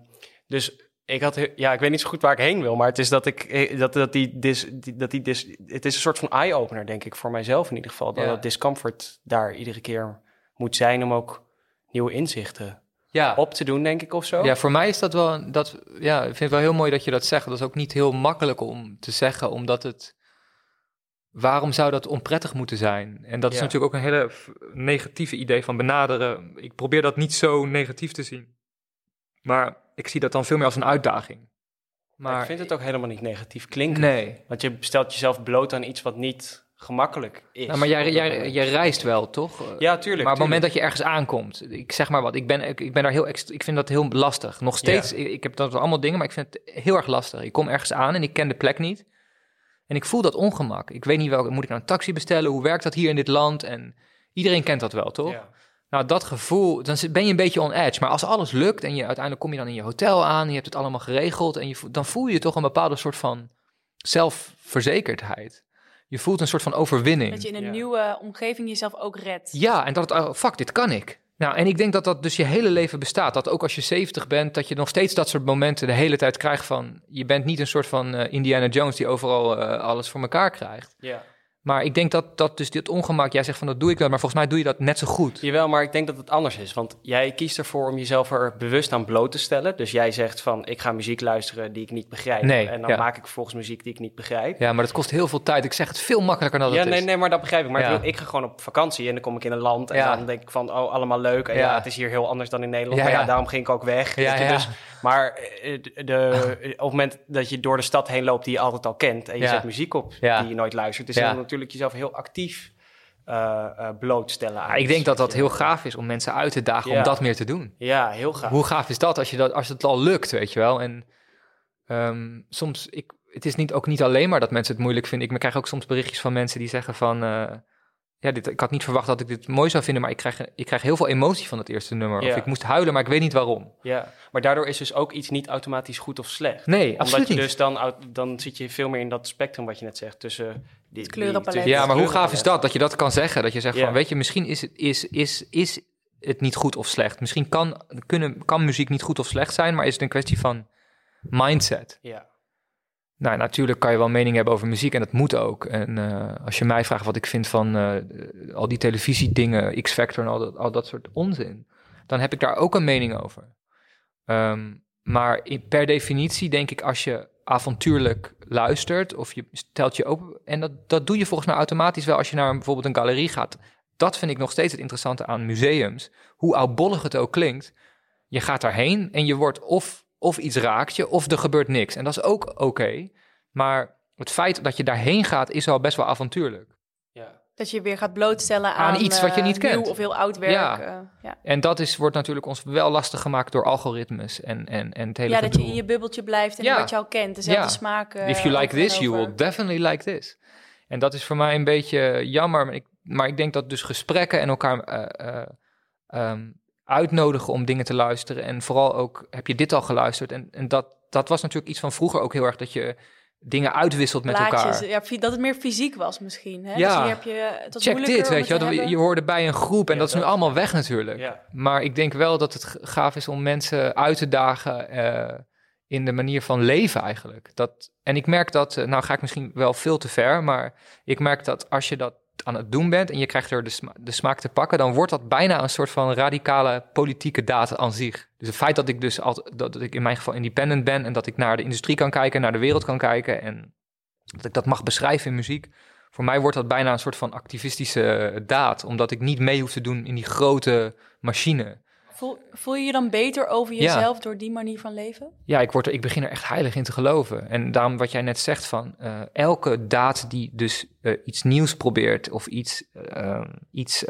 dus ik had, ja, ik weet niet zo goed waar ik heen wil, maar het is dat ik, dat, dat die, dis, die, dat die dis, het is een soort van eye-opener, denk ik, voor mijzelf in ieder geval. Dat Ja. dat discomfort daar iedere keer moet zijn om ook nieuwe inzichten ja. op te doen, denk ik, of zo. Ja, voor mij is dat wel, een- dat, ja, ik vind het wel heel mooi dat je dat zegt. Dat is ook niet heel makkelijk om te zeggen, omdat het, waarom zou dat onprettig moeten zijn? En dat is natuurlijk ook een hele negatieve idee van benaderen. Ik probeer dat niet zo negatief te zien. Maar ik zie dat dan veel meer als een uitdaging. Maar ik vind het ook helemaal niet negatief klinken. Nee. Want je stelt jezelf bloot aan iets wat niet gemakkelijk is. Nou, maar jij, jij, reist wel, toch? Ja, tuurlijk. Maar op het moment dat je ergens aankomt, ik zeg maar wat, ik ben, ik, ik ben daar heel, ik vind dat heel lastig. Nog steeds, ik, ik heb dat allemaal dingen, maar ik vind het heel erg lastig. Ik kom ergens aan en ik ken de plek niet. En ik voel dat ongemak. Ik weet niet welke, moet ik nou een taxi bestellen? Hoe werkt dat hier in dit land? En iedereen kent dat wel, toch? Ja. Nou, dat gevoel, dan ben je een beetje on edge. Maar als alles lukt en je uiteindelijk kom je dan in je hotel aan, je hebt het allemaal geregeld en je, dan voel je toch een bepaalde soort van zelfverzekerdheid. Je voelt een soort van overwinning. Dat je in een Ja. nieuwe omgeving jezelf ook redt. Ja, en dat het, oh, fuck, dit kan ik. Nou, en ik denk dat dat dus je hele leven bestaat. Dat ook als je 70 bent, dat je nog steeds dat soort momenten de hele tijd krijgt van... Je bent niet een soort van eh, Indiana Jones die overal eh, alles voor elkaar krijgt. ja. Maar ik denk dat, dat dus dit ongemak, jij zegt van dat doe ik wel, maar volgens mij doe je dat net zo goed. Jawel, maar ik denk dat het anders is. Want jij kiest ervoor om jezelf er bewust aan bloot te stellen. Dus jij zegt van, ik ga muziek luisteren die ik niet begrijp. Nee, en dan ja. maak ik vervolgens muziek die ik niet begrijp. Ja, maar dat kost heel veel tijd. Ik zeg het veel makkelijker dan dat ja, het nee, is. nee, maar dat begrijp ik. Maar Ja. ik, ik ga gewoon op vakantie en dan kom ik in een land. En dan denk ik van, oh, allemaal leuk. En ja. Het is hier heel anders dan in Nederland. Ja, maar ja, daarom ging ik ook weg. Dus Maar eh, de, de- op het moment dat je door de stad heen loopt die je altijd al kent... en je Ja. zet muziek op Ja. die je nooit luistert... is Ja. dan natuurlijk jezelf heel actief eh, eh, blootstellen aan. Ja, ik denk dat dat je- heel gaaf is om mensen uit te dagen om dat meer te doen. Ja, heel gaaf. Hoe gaaf is dat als, je dat als het al lukt, weet je wel? En ehm, soms, ik, het is niet, ook niet alleen maar dat mensen het moeilijk vinden. Ik krijg ook soms berichtjes van mensen die zeggen van... ja, dit, ik had niet verwacht dat ik dit mooi zou vinden, maar ik krijg, ik krijg heel veel emotie van het eerste nummer. Of ik moest huilen, maar ik weet niet waarom. Ja, maar daardoor is dus ook iets niet automatisch goed of slecht. Nee, Omdat absoluut je niet. dus dan, dan zit je veel meer in dat spectrum wat je net zegt tussen die, Het kleurenpalet. Ja, maar hoe gaaf is dat? Dat je dat kan zeggen. Dat je zegt Ja. van, weet je, misschien is het, is, is, is het niet goed of slecht. Misschien kan, kunnen, kan muziek niet goed of slecht zijn, maar is het een kwestie van mindset. Ja, Nou, natuurlijk kan je wel mening hebben over muziek en dat moet ook. En eh, als je mij vraagt wat ik vind van eh, al die televisiedingen, X-Factor en al dat, al dat soort onzin, dan heb ik daar ook een mening over. Ehm, maar per definitie denk ik als je avontuurlijk luistert of je stelt je open, en dat, dat doe je volgens mij automatisch wel als je naar bijvoorbeeld een galerie gaat. Dat vind ik nog steeds het interessante aan museums. Hoe oudbollig het ook klinkt, je gaat daarheen en je wordt of, of iets raakt je, of er gebeurt niks. En dat is ook oké. Maar het feit dat je daarheen gaat, is al best wel avontuurlijk. ja. Dat je weer gaat blootstellen aan, Aan iets wat je eh, niet kent. Of heel oud werk. Ja. eh, ja. En dat is, wordt natuurlijk ons wel lastig gemaakt door algoritmes en, en, en het hele ja, dat je in je bubbeltje blijft en Ja. wat je al kent. Dezelfde Ja. smaken. If you like this, you will definitely like this. En dat is voor mij een beetje jammer. Maar ik, maar ik denk dat dus gesprekken en elkaar eh, eh, ehm, uitnodigen om dingen te luisteren. En vooral ook, heb je dit al geluisterd? En, en dat, dat was natuurlijk iets van vroeger ook heel erg, dat je dingen uitwisselt met Plaatjes, elkaar. Ja, dat het meer fysiek was misschien. Hè? Ja. Dus hier heb je, het was Check moeilijker dit, weet je wel. Je, hoorde bij een groep en Ja, dat is nu dat- allemaal weg natuurlijk. ja. Maar ik denk wel dat het gaaf is om mensen uit te dagen eh, in de manier van leven eigenlijk. Dat, en ik merk dat, eh, nou ga ik misschien wel veel te ver, maar ik merk dat als je dat aan het doen bent en je krijgt er de, de smaak te pakken, dan wordt dat bijna een soort van radicale politieke daad aan zich. Dus het feit dat ik dus altijd, dat, dat ik in mijn geval independent ben en dat ik naar de industrie kan kijken, naar de wereld kan kijken en dat ik dat mag beschrijven in muziek. Voor mij wordt dat bijna een soort van activistische daad, omdat ik niet mee hoef te doen in die grote machine. Voel, voel je je dan beter over Ja. jezelf door die manier van leven? Ja, ik, word er, ik begin er echt heilig in te geloven. En daarom wat jij net zegt van eh, elke daad die dus eh, iets nieuws probeert of iets, eh, iets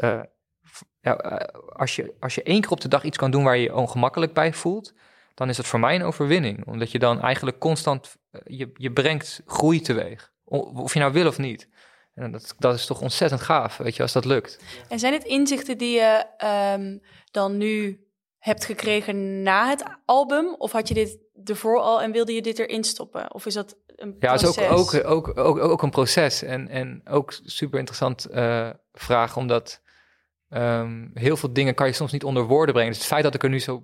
als, je, als je één keer op de dag iets kan doen waar je je ongemakkelijk bij voelt, dan is het voor mij een overwinning. Omdat je dan eigenlijk constant, je, je brengt groei teweeg. Of je nou wil of niet. En dat, dat is toch ontzettend gaaf, weet je, als dat lukt. En zijn het inzichten die je ehm, dan nu hebt gekregen na het album? Of had je dit ervoor al en wilde je dit erin stoppen? Of is dat een Ja, het is proces? ook, ook, ook, ook, ook een proces. En, en ook super interessant eh, vraag, omdat ehm, heel veel dingen kan je soms niet onder woorden brengen. Dus het feit dat ik er nu zo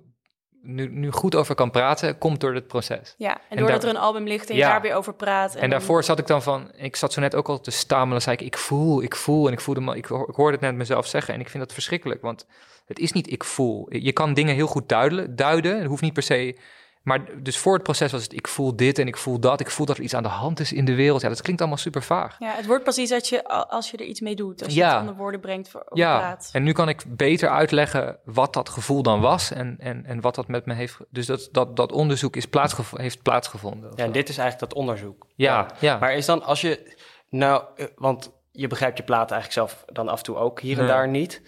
nu, nu goed over kan praten, komt door het proces. Ja, en, En doordat daar- er een album ligt en je daar weer over praat. En, dan- daarvoor zat ik dan van, ik zat zo net ook al te stamelen, zei ik, ik voel, ik voel. En ik voelde me, ik, hoor- ik hoorde het net mezelf zeggen en ik vind dat verschrikkelijk, want het is niet ik voel. Je kan dingen heel goed duiden, duiden, het hoeft niet per se... Maar dus voor het proces was het, ik voel dit en ik voel dat. Ik voel dat er iets aan de hand is in de wereld. Ja, dat klinkt allemaal super vaag. Ja, het wordt pas iets dat je, als je er iets mee doet. Als je Ja. het onder woorden brengt, voor, Ja, praat. en nu kan ik beter uitleggen wat dat gevoel dan was en, en, en wat dat met me heeft... Dus dat, dat, dat onderzoek is plaatsgevo- heeft plaatsgevonden. Ja, en dit is eigenlijk dat onderzoek. Ja, ja. Maar is dan als je, nou, eh, want je begrijpt je plaat eigenlijk zelf dan af en toe ook hier en daar niet.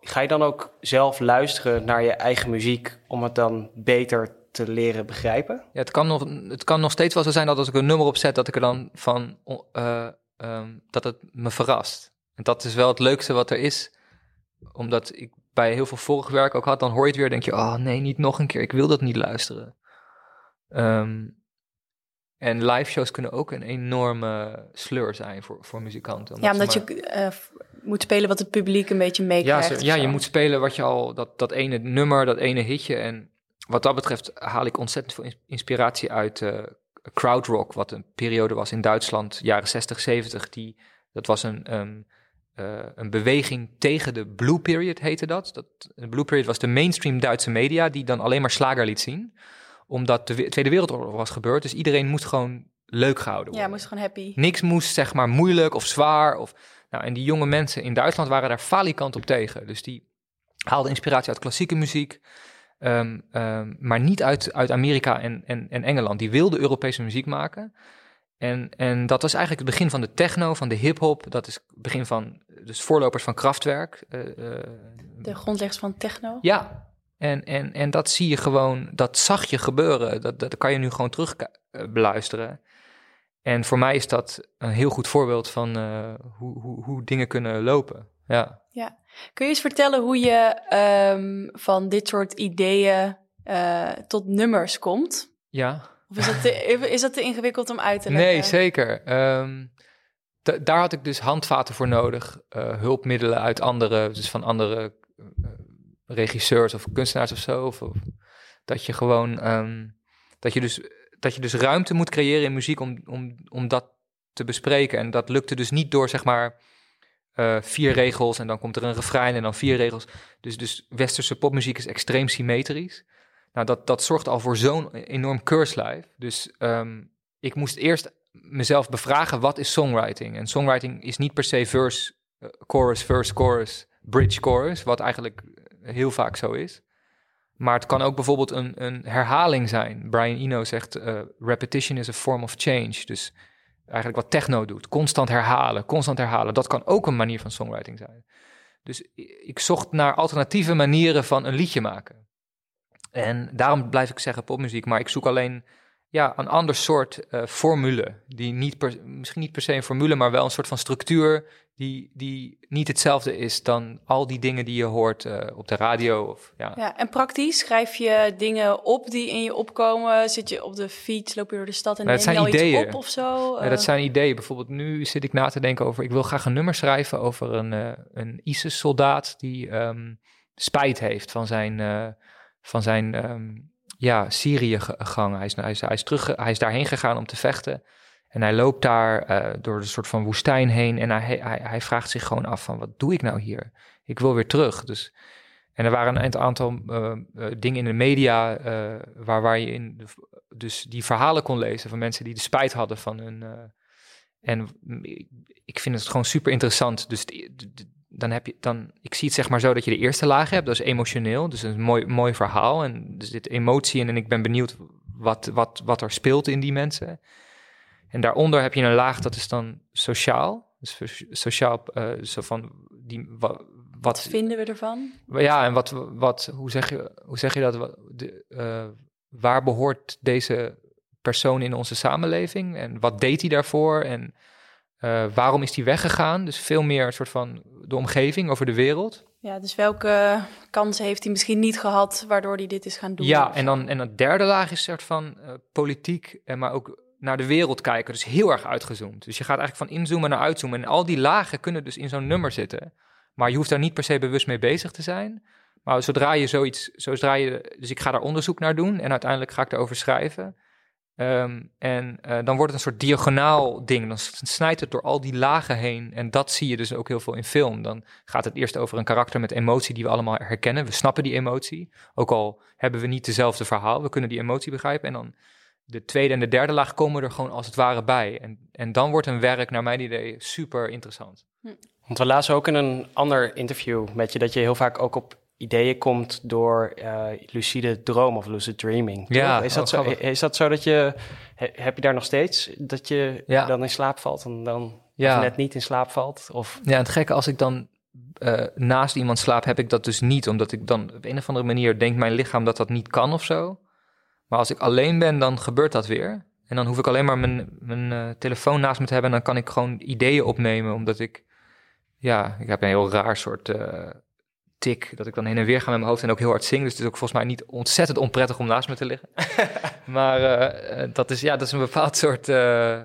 Ga je dan ook zelf luisteren naar je eigen muziek om het dan beter te leren begrijpen? Ja, het, kan nog, het kan nog steeds wel zo zijn dat als ik een nummer opzet, dat ik er dan van, eh, ehm, dat het me verrast. En dat is wel het leukste wat er is. Omdat ik bij heel veel vorig werk ook had, dan hoor je het weer, denk je, oh nee, niet nog een keer, ik wil dat niet luisteren. Ehm, en live shows kunnen ook een enorme sleur zijn voor, voor muzikanten. Ja, ze omdat maar- je eh, moet spelen wat het publiek een beetje ja, meekrijgt. ja, zo. je moet spelen wat je al, dat, dat ene nummer, dat ene hitje. En wat dat betreft haal ik ontzettend veel ins- inspiratie uit eh crowdrock, wat een periode was in Duitsland, jaren 60, 70. Die, dat was een, eh, een beweging tegen de Blue Period, heette dat. dat. De Blue Period was de mainstream Duitse media, die dan alleen maar slager liet zien. Omdat de we- Tweede Wereldoorlog was gebeurd, dus iedereen moest gewoon leuk gehouden Ja, worden. moest gewoon happy. Niks moest zeg maar moeilijk of zwaar. Of, nou, en die jonge mensen in Duitsland waren daar falikant op tegen. Dus die haalden inspiratie uit klassieke muziek. Ehm, ehm, maar niet uit, uit Amerika en, en, en Engeland. Die wilden Europese muziek maken. En, en dat was eigenlijk het begin van de techno, van de hip-hop. Dat is het begin van, dus voorlopers van Kraftwerk. eh, eh, De grondleggers van techno. ja, en, en, en dat zie je gewoon, dat zag je gebeuren. Dat, dat kan je nu gewoon terug eh, beluisteren. En voor mij is dat een heel goed voorbeeld van hoe, hoe, hoe dingen kunnen lopen. Ja. Kun je eens vertellen hoe je ehm, van dit soort ideeën eh, tot nummers komt? ja. Of is dat, te, is dat te ingewikkeld om uit te leggen? Nee, zeker. Ehm, da- daar had ik dus handvaten voor nodig. eh, hulpmiddelen uit andere, dus van andere eh, regisseurs of kunstenaars of zo. Of, of dat je gewoon, ehm, dat, je dus, dat je dus ruimte moet creëren in muziek om, om, om dat te bespreken. En dat lukte dus niet door zeg maar eh, vier regels en dan komt er een refrein en dan vier regels. Dus, dus westerse popmuziek is extreem symmetrisch. Nou, dat, dat zorgt al voor zo'n enorm curse life. Dus ehm, ik moest eerst mezelf bevragen, wat is songwriting? En songwriting is niet per se verse, eh, chorus, verse, chorus, bridge, chorus, wat eigenlijk heel vaak zo is. Maar het kan ook bijvoorbeeld een, een herhaling zijn. Brian Eno zegt, eh, repetition is a form of change. Dus eigenlijk wat techno doet, constant herhalen, constant herhalen. Dat kan ook een manier van songwriting zijn. Dus ik zocht naar alternatieve manieren van een liedje maken. En daarom blijf ik zeggen popmuziek, maar ik zoek alleen ja, een ander soort eh, formule. Die niet per, misschien niet per se een formule, maar wel een soort van structuur die, die niet hetzelfde is dan al die dingen die je hoort eh, op de radio. Of, ja. Ja, en praktisch schrijf je dingen op die in je opkomen. Zit je op de fiets, loop je door de stad en Nou, neem je al zijn iets ideeën. op of zo? Ja, Eh, dat zijn ideeën. Bijvoorbeeld nu zit ik na te denken over... ik wil graag een nummer schrijven over een, eh, een ISIS-soldaat... die ehm, spijt heeft van zijn, eh, van zijn ehm, ja, Syrië-gang. Hij is, hij, is, hij, is terug, hij is daarheen gegaan om te vechten... En hij loopt daar eh, door een soort van woestijn heen en hij, hij, hij vraagt zich gewoon af van wat doe ik nou hier? Ik wil weer terug. Dus, en er waren een aantal eh, eh, dingen in de media waar, waar je in de- dus die verhalen kon lezen van mensen die de spijt hadden van hun. en ik- vind het gewoon super interessant. Dus d- d- d- dan heb je dan, ik zie het zeg maar zo dat je de eerste laag hebt, dat is emotioneel, dus een mooi, mooi verhaal en er zit emotie in en ik ben benieuwd wat, wat, wat er speelt in die mensen. En daaronder heb je een laag dat is dan sociaal, dus sociaal, eh, zo van die wa- wat wat vinden we ervan? ja, en wat, wat, hoe, zeg je, hoe zeg je dat? De, eh, waar behoort deze persoon in onze samenleving? En wat deed hij daarvoor? En eh, waarom is hij weggegaan? Dus veel meer een soort van de omgeving over de wereld. Ja, dus welke kansen heeft hij misschien niet gehad waardoor hij dit is gaan doen? Ja, en dan en het derde laag is een soort van eh, politiek, en maar ook naar de wereld kijken. Dus heel erg uitgezoomd. Dus je gaat eigenlijk van inzoomen naar uitzoomen. En al die lagen kunnen dus in zo'n nummer zitten. Maar je hoeft daar niet per se bewust mee bezig te zijn. Maar zodra je zoiets, zodra je, dus ik ga daar onderzoek naar doen en uiteindelijk ga ik erover schrijven. Ehm, en eh, dan wordt het een soort diagonaal ding. Dan snijdt het door al die lagen heen. En dat zie je dus ook heel veel in film. Dan gaat het eerst over een karakter met emotie die we allemaal herkennen. We snappen die emotie. Ook al hebben we niet dezelfde verhaal. We kunnen die emotie begrijpen. En dan de tweede en de derde laag komen er gewoon als het ware bij. En, en dan wordt een werk, naar mijn idee, super interessant. Want we lazen ook in een ander interview met je dat je heel vaak ook op ideeën komt door eh, lucide droom of lucid dreaming. toch? Ja, is dat, oh, zo, grappig. is dat zo dat je, he- heb je daar nog steeds, dat je Ja. dan in slaap valt en dan Ja. net niet in slaap valt? Of, Ja, en het gekke, als ik dan eh, naast iemand slaap, heb ik dat dus niet. Omdat ik dan op een of andere manier denkt mijn lichaam dat dat niet kan of zo. Maar als ik alleen ben, dan gebeurt dat weer. En dan hoef ik alleen maar mijn, mijn eh, telefoon naast me te hebben. En dan kan ik gewoon ideeën opnemen. Omdat ik, ja, ik heb een heel raar soort tik. Dat ik dan heen en weer ga met mijn hoofd en ook heel hard zing. Dus het is ook volgens mij niet ontzettend onprettig om naast me te liggen. maar eh, eh, dat, is, ja, dat is een bepaald soort... eh,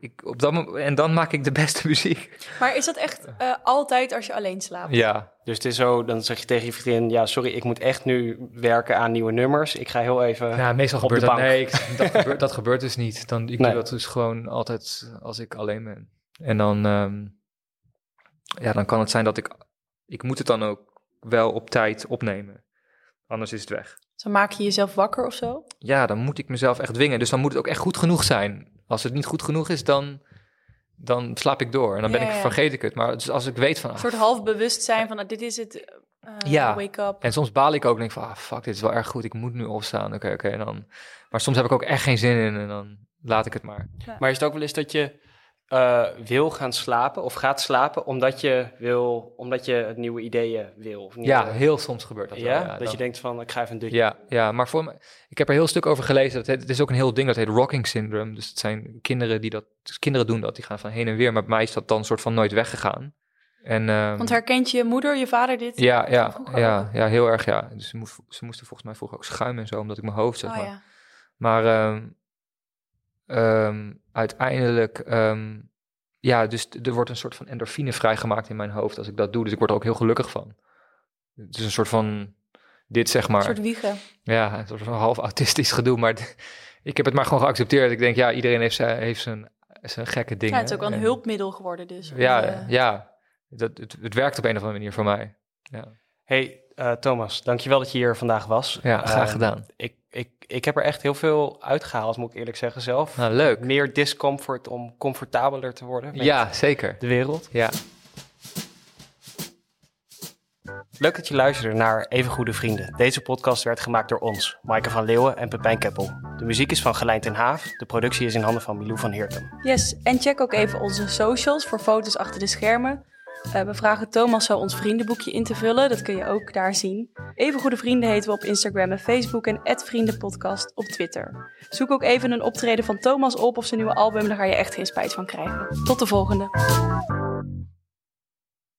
ik, op dat moment, en dan maak ik de beste muziek. Maar is dat echt eh, altijd als je alleen slaapt? Ja, dus het is zo, dan zeg je tegen je vriendin, ja sorry, ik moet echt nu werken aan nieuwe nummers. Ik ga heel even... Ja, meestal op de gebeurt dat. bank. Nee, ik- dat, gebeurt, dat gebeurt dus niet. Dan, ik Nee. doe dat dus gewoon altijd als ik alleen ben. En dan, ehm, ja, dan kan het zijn dat ik... Ik moet het dan ook wel op tijd opnemen. Anders is het weg. Dan maak je jezelf wakker of zo? Ja, dan moet ik mezelf echt dwingen. Dus dan moet het ook echt goed genoeg zijn. Als het niet goed genoeg is, dan, dan slaap ik door. En dan ben Ja, ik, ja. vergeet ik het. Maar dus als ik weet van... Een ah, soort half bewustzijn van, nou, dit is het, eh, Ja. Wake Up. En soms baal ik ook en denk van, ah, fuck, dit is wel erg goed. Ik moet nu opstaan. Oké, oké. en dan. Maar soms heb ik ook echt geen zin in en dan laat ik het maar. Maar is het ook wel eens dat je eh, wil gaan slapen of gaat slapen omdat je, wil, omdat je nieuwe ideeën wil? Of nieuwe- Ja, heel soms gebeurt dat ja? wel. dat je denkt van, ik ga even een dutje. Ja, ja, maar voor me, ik heb er heel stuk over gelezen. Dat het, het is ook een heel ding, dat heet rocking syndrome. Dus het zijn kinderen die dat, dus kinderen doen dat, die gaan van heen en weer. Maar bij mij is dat dan soort van nooit weggegaan. En, ehm, Want herkent je moeder, je vader dit? ja, ja, ja, ja, heel erg, ja. Dus ze, moest, ze moesten volgens mij vroeger ook schuimen en zo, omdat ik mijn hoofd, zeg Oh, maar. ja. Maar ehm, ehm, uiteindelijk, ehm, ja, dus er wordt een soort van endorfine vrijgemaakt in mijn hoofd als ik dat doe. Dus ik word er ook heel gelukkig van. Het is een soort van, dit zeg maar. Een soort wiegen. Ja, het was een half autistisch gedoe, maar ik heb het maar gewoon geaccepteerd. Ik denk, ja, iedereen heeft zijn, heeft zijn, zijn gekke dingen. Ja, het is ook wel een En- hulpmiddel geworden dus. Ja, eh, ja dat, het, het werkt op een of andere manier voor mij. Ja, Hey eh, Thomas, dankjewel dat je hier vandaag was. ja graag Eh, gedaan. Ik, ik, ik heb er echt heel veel uitgehaald, moet ik eerlijk zeggen zelf. Nou, leuk. Meer discomfort om comfortabeler te worden met Ja, zeker. de wereld. Ja. Leuk dat je luisterde naar Even Goede Vrienden. Deze podcast werd gemaakt door ons, Maaike van Leeuwen en Pepijn Keppel. De muziek is van Gelein ten Haaf. De productie is in handen van Milou van Heertem. Yes, en check ook even onze socials voor foto's achter de schermen. Eh, we vragen Thomas zo ons vriendenboekje in te vullen. Dat kun je ook daar zien. Even Goede Vrienden heten we op Instagram en Facebook en @vriendenpodcast op Twitter. Zoek ook even een optreden van Thomas op of zijn nieuwe album. Daar ga je echt geen spijt van krijgen. Tot de volgende.